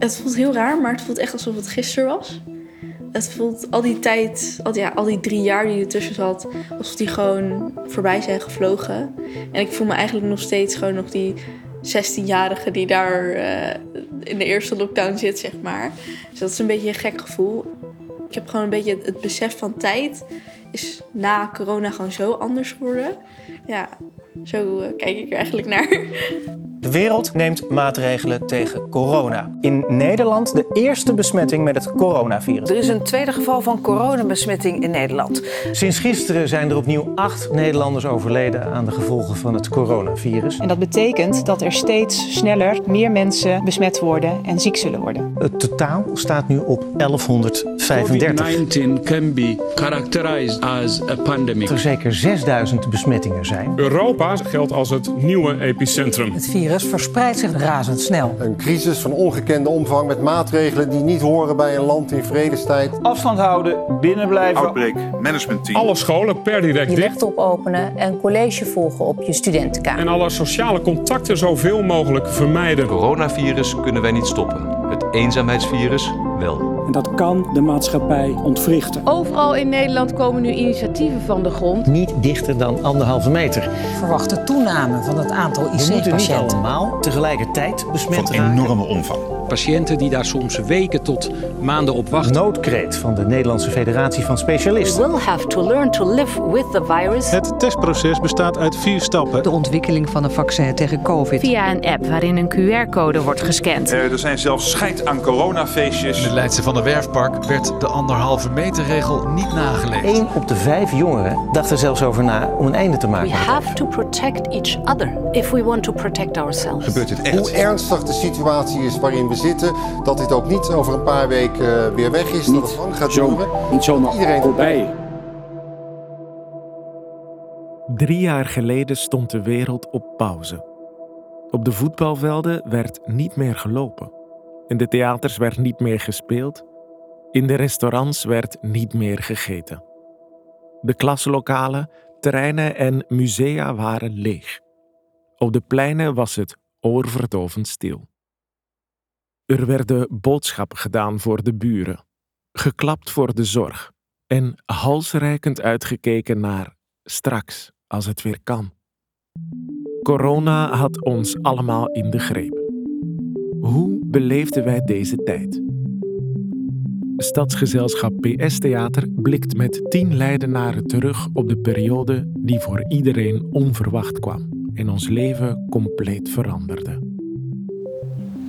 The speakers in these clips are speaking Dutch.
Het voelt heel raar, maar het voelt echt alsof het gisteren was. Het voelt al die tijd, al die, ja, al die drie jaar die ertussen zat, alsof die gewoon voorbij zijn gevlogen. En ik voel me eigenlijk nog steeds gewoon nog die 16-jarige die daar eh, in de eerste lockdown zit, zeg maar. Dus dat is een beetje een gek gevoel. Ik heb gewoon een beetje het, besef van tijd is na corona gewoon zo anders geworden. Ja, zo eh, kijk ik er eigenlijk naar. De wereld neemt maatregelen tegen corona. In Nederland de eerste besmetting met het coronavirus. Er is een tweede geval van coronabesmetting in Nederland. Sinds gisteren zijn er opnieuw acht Nederlanders overleden aan de gevolgen van het coronavirus. En dat betekent dat er steeds sneller meer mensen besmet worden en ziek zullen worden. Het totaal staat nu op 1135. COVID-19 can be characterized as a pandemic. Er zeker 6000 besmettingen zijn. Europa geldt als het nieuwe epicentrum. Het virus verspreidt zich razendsnel. Een crisis van ongekende omvang met maatregelen die niet horen bij een land in vredestijd. Afstand houden, binnenblijven. Outbreak Management Team. Alle scholen per direct Je dicht. laptop openen en college volgen op je studentenkamer. En alle sociale contacten zoveel mogelijk vermijden. Coronavirus kunnen wij niet stoppen. Het eenzaamheidsvirus wel. En dat kan de maatschappij ontwrichten. Overal in Nederland komen nu initiatieven van de grond. Niet dichter dan anderhalve meter. Verwachte toename van het aantal We moeten niet IC-patiënten. allemaal tegelijkertijd besmet Van raken. enorme omvang. Patiënten die daar soms weken tot maanden op wachten. Noodkreet van de Nederlandse Federatie van Specialisten. will have to learn to live with the virus. Het testproces bestaat uit vier stappen. De ontwikkeling van een vaccin tegen COVID. Via een app waarin een QR-code wordt gescand. Er zijn zelfs scheid aan coronafeestjes. de Leidse van der Werfpark werd de anderhalve meter regel niet nageleefd. Eén op de vijf jongeren dacht er zelfs over na om een einde te maken. We het have to protect each other if we want to protect ourselves. Gebeurt dit echt? Hoe ernstig de situatie is waarin we zitten, dat dit ook niet over een paar weken eh, weer weg is, dat het lang gaat Zo, duren. niet zomaar Iedereen voorbij. Drie jaar geleden stond de wereld op pauze. Op de voetbalvelden werd niet meer gelopen. In de theaters werd niet meer gespeeld. In de restaurants werd niet meer gegeten. De klaslokalen, terreinen en musea waren leeg. Op de pleinen was het oorverdovend stil. Er werden boodschappen gedaan voor de buren, geklapt voor de zorg en halsreikend uitgekeken naar straks, als het weer kan. Corona had ons allemaal in de greep. Hoe beleefden wij deze tijd? Stadsgezelschap PS Theater blikt met tien leidenaren terug op de periode die voor iedereen onverwacht kwam en ons leven compleet veranderde.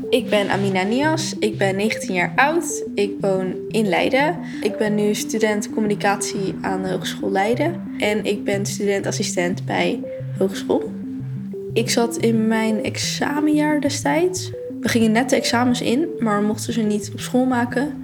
Ik ben Amina Nias, ik ben 19 jaar oud, ik woon in Leiden. Ik ben nu student communicatie aan de Hogeschool Leiden en ik ben studentassistent bij hogeschool. Ik zat in mijn examenjaar destijds. We gingen net de examens in, maar mochten ze niet op school maken.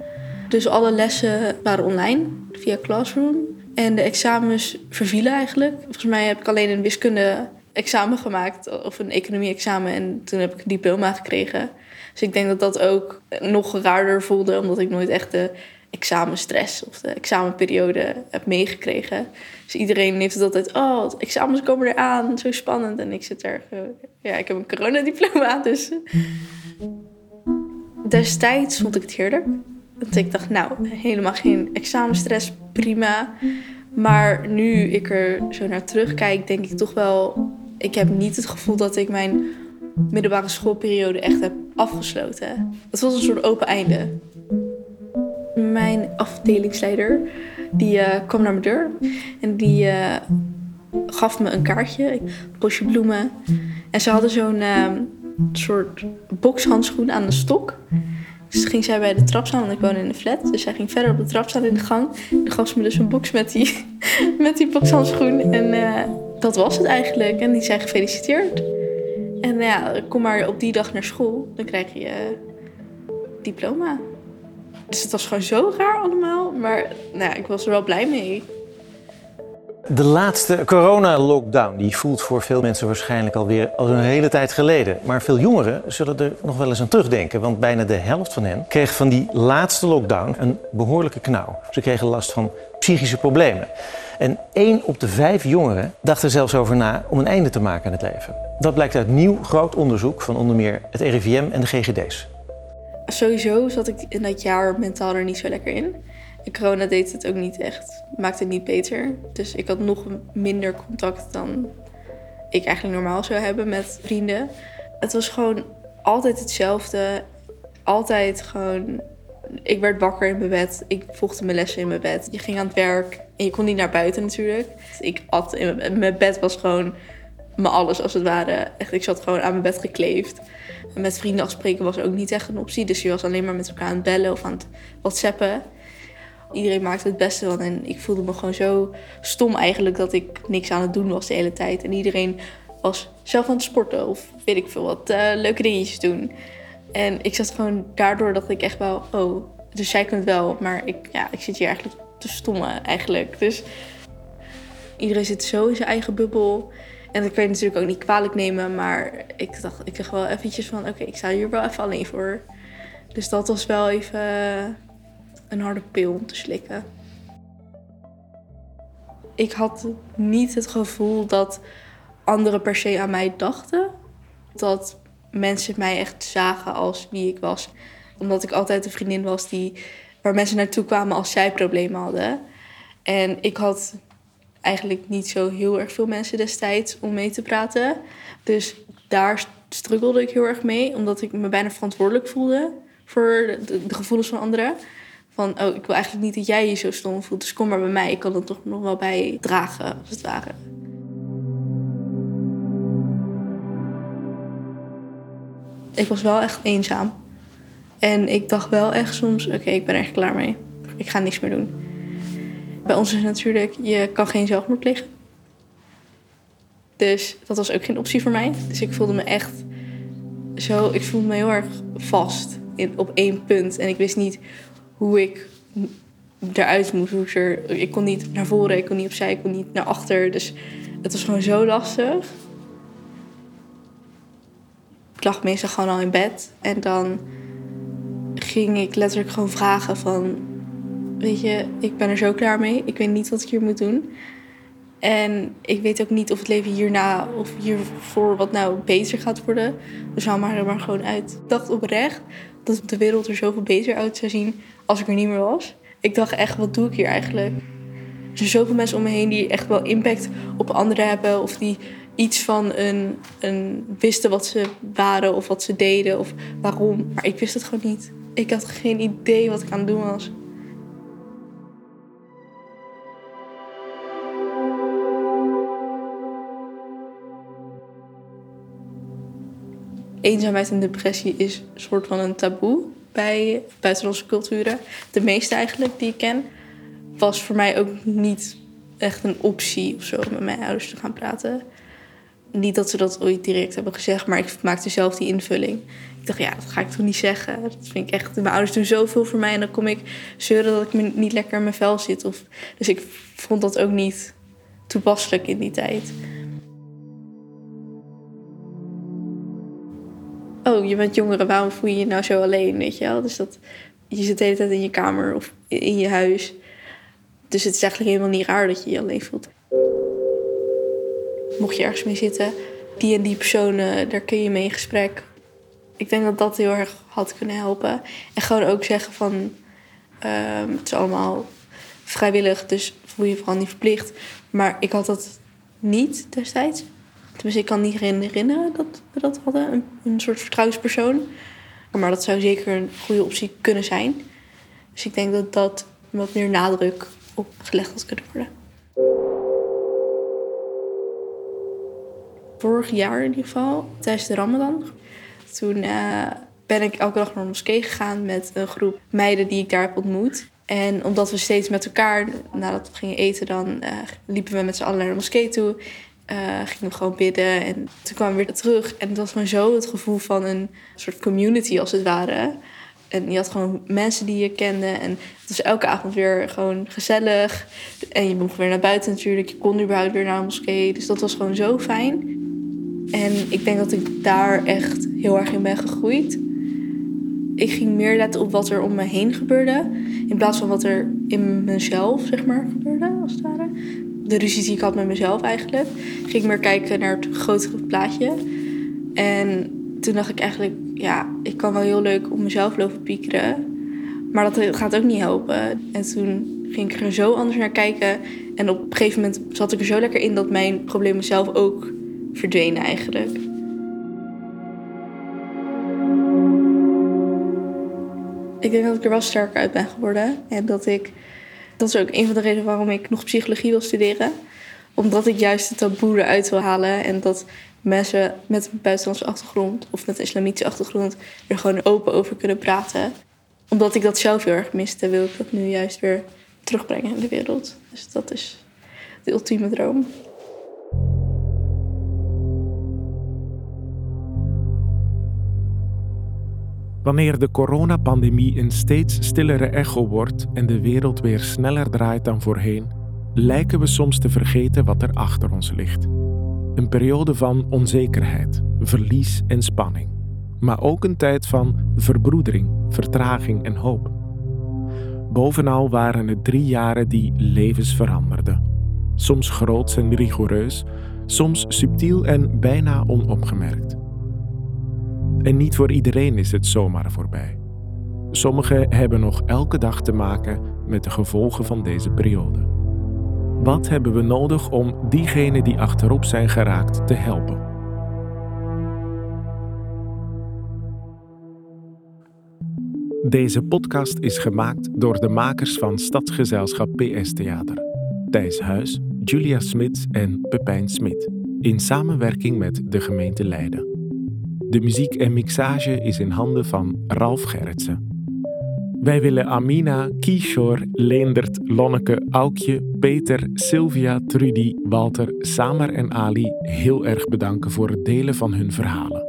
Dus alle lessen waren online via Classroom. En de examens vervielen eigenlijk. Volgens mij heb ik alleen een wiskunde examen gemaakt of een economie-examen en toen heb ik een diploma gekregen. Dus ik denk dat dat ook nog raarder voelde, omdat ik nooit echt de examenstress of de examenperiode heb meegekregen. Dus iedereen heeft het altijd, oh, examens komen eraan, zo spannend. En ik zit er, ja, ik heb een coronadiploma, dus... Destijds vond ik het heerlijk. Want ik dacht, nou, helemaal geen examenstress, prima. Maar nu ik er zo naar terugkijk, denk ik toch wel... Ik heb niet het gevoel dat ik mijn middelbare schoolperiode echt heb afgesloten. Het was een soort open einde. Mijn afdelingsleider, die eh, kwam naar mijn deur. En die eh, gaf me een kaartje, een bosje bloemen. En ze hadden zo'n eh, soort bokshandschoen aan de stok. Dus ging zij bij de trap staan, want ik woon in een flat. Dus zij ging verder op de trap staan in de gang. Dan gaf ze me dus een box met die, met die bokshandschoen. En eh, dat was het eigenlijk. En die zei gefeliciteerd. En nou ja, kom maar op die dag naar school. Dan krijg je je diploma. Dus het was gewoon zo raar allemaal. Maar nou ja, ik was er wel blij mee. De laatste corona-lockdown die voelt voor veel mensen waarschijnlijk alweer als een hele tijd geleden. Maar veel jongeren zullen er nog wel eens aan terugdenken. Want bijna de helft van hen kreeg van die laatste lockdown een behoorlijke knauw. Ze kregen last van psychische problemen. En één op de vijf jongeren dacht er zelfs over na om een einde te maken aan het leven. Dat blijkt uit nieuw groot onderzoek van onder meer het RIVM en de GGD's. Sowieso zat ik in dat jaar mentaal er niet zo lekker in. Corona deed het ook niet echt. Maakte het niet beter. Dus ik had nog minder contact dan ik eigenlijk normaal zou hebben met vrienden. Het was gewoon altijd hetzelfde. Altijd gewoon. Ik werd wakker in mijn bed. Ik volgde mijn lessen in mijn bed. Je ging aan het werk en je kon niet naar buiten natuurlijk. Ik at in mijn, mijn bed was gewoon mijn alles als het ware. Echt, ik zat gewoon aan mijn bed gekleefd. Met vrienden afspreken was ook niet echt een optie. Dus je was alleen maar met elkaar aan het bellen of aan het whatsappen. Iedereen maakte het beste van. En ik voelde me gewoon zo stom eigenlijk dat ik niks aan het doen was de hele tijd. En iedereen was zelf aan het sporten of weet ik veel wat, uh, leuke dingetjes doen. En ik zat gewoon daardoor dat ik echt wel, oh, dus zij kunt wel, maar ik, ja, ik zit hier eigenlijk te stommen eigenlijk. Dus iedereen zit zo in zijn eigen bubbel. En dat kan je natuurlijk ook niet kwalijk nemen, maar ik dacht, ik dacht wel eventjes van, oké, ik sta hier wel even alleen voor. Dus dat was wel even een harde pil om te slikken. Ik had niet het gevoel dat anderen per se aan mij dachten. Dat mensen mij echt zagen als wie ik was. Omdat ik altijd een vriendin was die, waar mensen naartoe kwamen als zij problemen hadden. En ik had eigenlijk niet zo heel erg veel mensen destijds om mee te praten. Dus daar struggelde ik heel erg mee, omdat ik me bijna verantwoordelijk voelde voor de, de gevoelens van anderen. Van, oh, ik wil eigenlijk niet dat jij je zo stom voelt, dus kom maar bij mij. Ik kan er toch nog wel bij dragen, als het ware. Ik was wel echt eenzaam. En ik dacht wel echt soms, oké, ik ben er echt klaar mee. Ik ga niks meer doen. Bij ons is natuurlijk, je kan geen zelfmoord plegen. Dus dat was ook geen optie voor mij. Dus ik voelde me echt zo, ik voelde me heel erg vast in, op één punt. En ik wist niet hoe ik eruit moest. Hoe ik, er, ik kon niet naar voren, ik kon niet opzij, ik kon niet naar achter. Dus het was gewoon zo lastig. Ik lag meestal gewoon al in bed. En dan ging ik letterlijk gewoon vragen van... Weet je, ik ben er zo klaar mee. Ik weet niet wat ik hier moet doen. En ik weet ook niet of het leven hierna of hiervoor wat nou beter gaat worden. Dus haal maar er maar gewoon uit. Ik dacht oprecht dat de wereld er zoveel beter uit zou zien als ik er niet meer was. Ik dacht echt, wat doe ik hier eigenlijk? Er zijn zoveel mensen om me heen die echt wel impact op anderen hebben. Of die iets van een, een wisten wat ze waren of wat ze deden of waarom. Maar ik wist het gewoon niet. Ik had geen idee wat ik aan het doen was. Eenzaamheid en depressie is een soort van een taboe bij buitenlandse culturen. De meeste eigenlijk die ik ken. Was voor mij ook niet echt een optie of zo met mijn ouders te gaan praten. Niet dat ze dat ooit direct hebben gezegd, maar ik maakte zelf die invulling. Ik dacht, ja, dat ga ik toch niet zeggen. Dat vind ik echt. Mijn ouders doen zoveel voor mij en dan kom ik zeuren dat ik me niet lekker in mijn vel zit. Of, dus ik vond dat ook niet toepasselijk in die tijd. Oh, je bent jongere, waarom voel je je nou zo alleen? Weet je wel? Dus dat je zit de hele tijd in je kamer of in je huis. Dus het is eigenlijk helemaal niet raar dat je je alleen voelt mocht je ergens mee zitten, die en die personen, daar kun je mee in gesprek. Ik denk dat dat heel erg had kunnen helpen. En gewoon ook zeggen van, um, het is allemaal vrijwillig, dus voel je vooral niet verplicht. Maar ik had dat niet destijds. Tenminste, ik kan niet herinneren dat we dat hadden, een, een soort vertrouwenspersoon. Maar dat zou zeker een goede optie kunnen zijn. Dus ik denk dat dat wat meer nadruk op gelegd had kunnen worden. vorig jaar in ieder geval, tijdens de Ramadan. Toen uh, ben ik elke dag naar de moskee gegaan met een groep meiden die ik daar heb ontmoet. En omdat we steeds met elkaar, nadat we gingen eten, dan uh, liepen we met z'n allen naar de moskee toe. Uh, gingen we gewoon bidden en toen kwamen we weer terug. En het was gewoon zo het gevoel van een soort community als het ware. En je had gewoon mensen die je kende. En het was elke avond weer gewoon gezellig. En je mocht weer naar buiten natuurlijk. Je kon überhaupt weer naar de moskee. Dus dat was gewoon zo fijn. En ik denk dat ik daar echt heel erg in ben gegroeid. Ik ging meer letten op wat er om me heen gebeurde. In plaats van wat er in mezelf, zeg maar, gebeurde, als het ware. De ruzie die ik had met mezelf eigenlijk. Ging ik meer kijken naar het grotere plaatje. En toen dacht ik eigenlijk, ja, ik kan wel heel leuk op mezelf lopen piekeren. Maar dat gaat ook niet helpen. En toen ging ik er zo anders naar kijken. En op een gegeven moment zat ik er zo lekker in dat mijn problemen zelf ook verdwenen eigenlijk. Ik denk dat ik er wel sterker uit ben geworden. En dat ik. Dat is ook een van de redenen waarom ik nog psychologie wil studeren. Omdat ik juist het taboe eruit wil halen. En dat mensen met een buitenlandse achtergrond of met een islamitische achtergrond er gewoon open over kunnen praten. Omdat ik dat zelf heel erg miste, wil ik dat nu juist weer terugbrengen in de wereld. Dus dat is de ultieme droom. Wanneer de coronapandemie een steeds stillere echo wordt en de wereld weer sneller draait dan voorheen, lijken we soms te vergeten wat er achter ons ligt. Een periode van onzekerheid, verlies en spanning, maar ook een tijd van verbroedering, vertraging en hoop. Bovenal waren het drie jaren die levens veranderden. Soms groots en rigoureus, soms subtiel en bijna onopgemerkt. En niet voor iedereen is het zomaar voorbij. Sommigen hebben nog elke dag te maken met de gevolgen van deze periode. Wat hebben we nodig om diegenen die achterop zijn geraakt te helpen? Deze podcast is gemaakt door de makers van Stadsgezelschap PS Theater. Thijs Huis, Julia Smits en Pepijn Smit. In samenwerking met de gemeente Leiden. De muziek en mixage is in handen van Ralf Gerritsen. Wij willen Amina, Kishore, Leendert, Lonneke, Aukje, Peter, Sylvia, Trudy, Walter, Samer en Ali heel erg bedanken voor het delen van hun verhalen.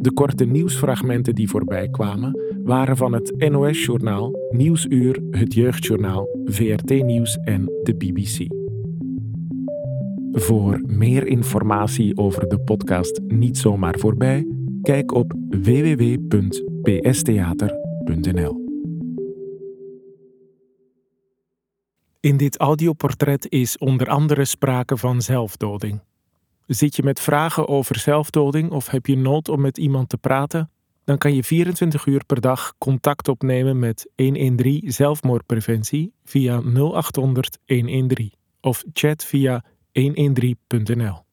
De korte nieuwsfragmenten die voorbij kwamen waren van het NOS-journaal, Nieuwsuur, het Jeugdjournaal, VRT Nieuws en de BBC. Voor meer informatie over de podcast Niet Zomaar Voorbij, kijk op www.pstheater.nl. In dit audioportret is onder andere sprake van zelfdoding. Zit je met vragen over zelfdoding of heb je nood om met iemand te praten? Dan kan je 24 uur per dag contact opnemen met 113 zelfmoordpreventie via 0800 113 of chat via 113.nl.